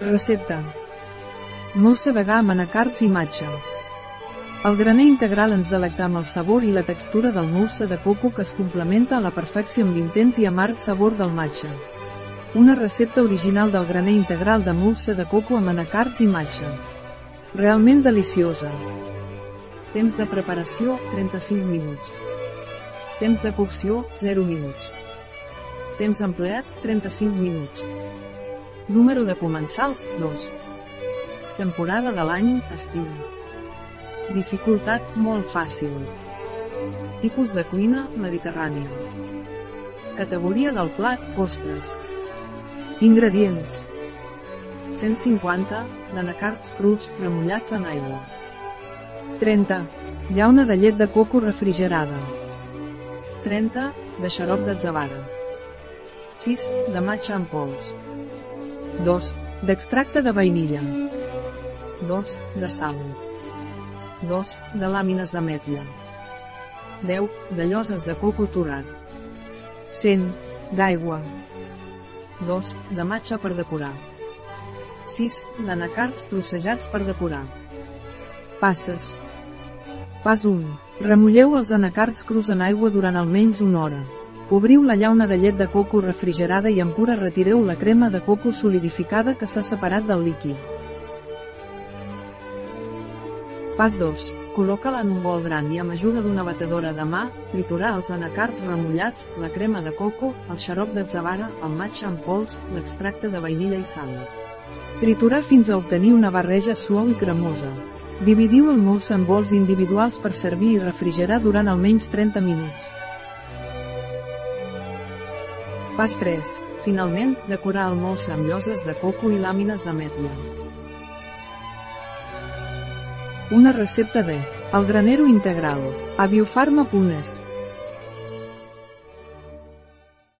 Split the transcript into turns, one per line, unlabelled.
Recepta. Molsa gra amb anacards i matxa. El graner integral ens delecta amb el sabor i la textura del molsa de coco que es complementa a la perfecció amb l'intens i amarg sabor del matxa. Una recepta original del graner integral de molsa de coco amb anacards i matxa. Realment deliciosa. Temps de preparació, 35 minuts. Temps de cocció, 0 minuts. Temps empleat, 35 minuts. Número de comensals, 2. Temporada de l'any, estiu. Dificultat, molt fàcil. Tipus de cuina, mediterrània. Categoria del plat, postres. Ingredients. 150, d'anacards crus, remullats en aigua. 30. Llauna de llet de coco refrigerada. 30. De xarop d'atzavara. 6. De matxa en pols. 2. D'extracte de vainilla. 2. De sal. 2. De làmines d'ametlla. 10. De lloses de coco torat. 100. D'aigua. 2. De matxa per decorar. 6. D'anacards trossejats per decorar. Passes. Pas 1. Remulleu els anacards crus en aigua durant almenys una hora. Obriu la llauna de llet de coco refrigerada i en pura retireu la crema de coco solidificada que s'ha separat del líquid. Pas 2. Col·loca-la en un bol gran i amb ajuda d'una batedora de mà, triturar els anacards remullats, la crema de coco, el xarop d'atzavara, el matxa en pols, l'extracte de vainilla i sal. Triturar fins a obtenir una barreja suau i cremosa. Dividiu el mousse en bols individuals per servir i refrigerar durant almenys 30 minuts. Pas 3. Finalment, decorar el mousse amb lloses de coco i làmines d'ametlla. Una recepta de El granero integral, a biofarma.es.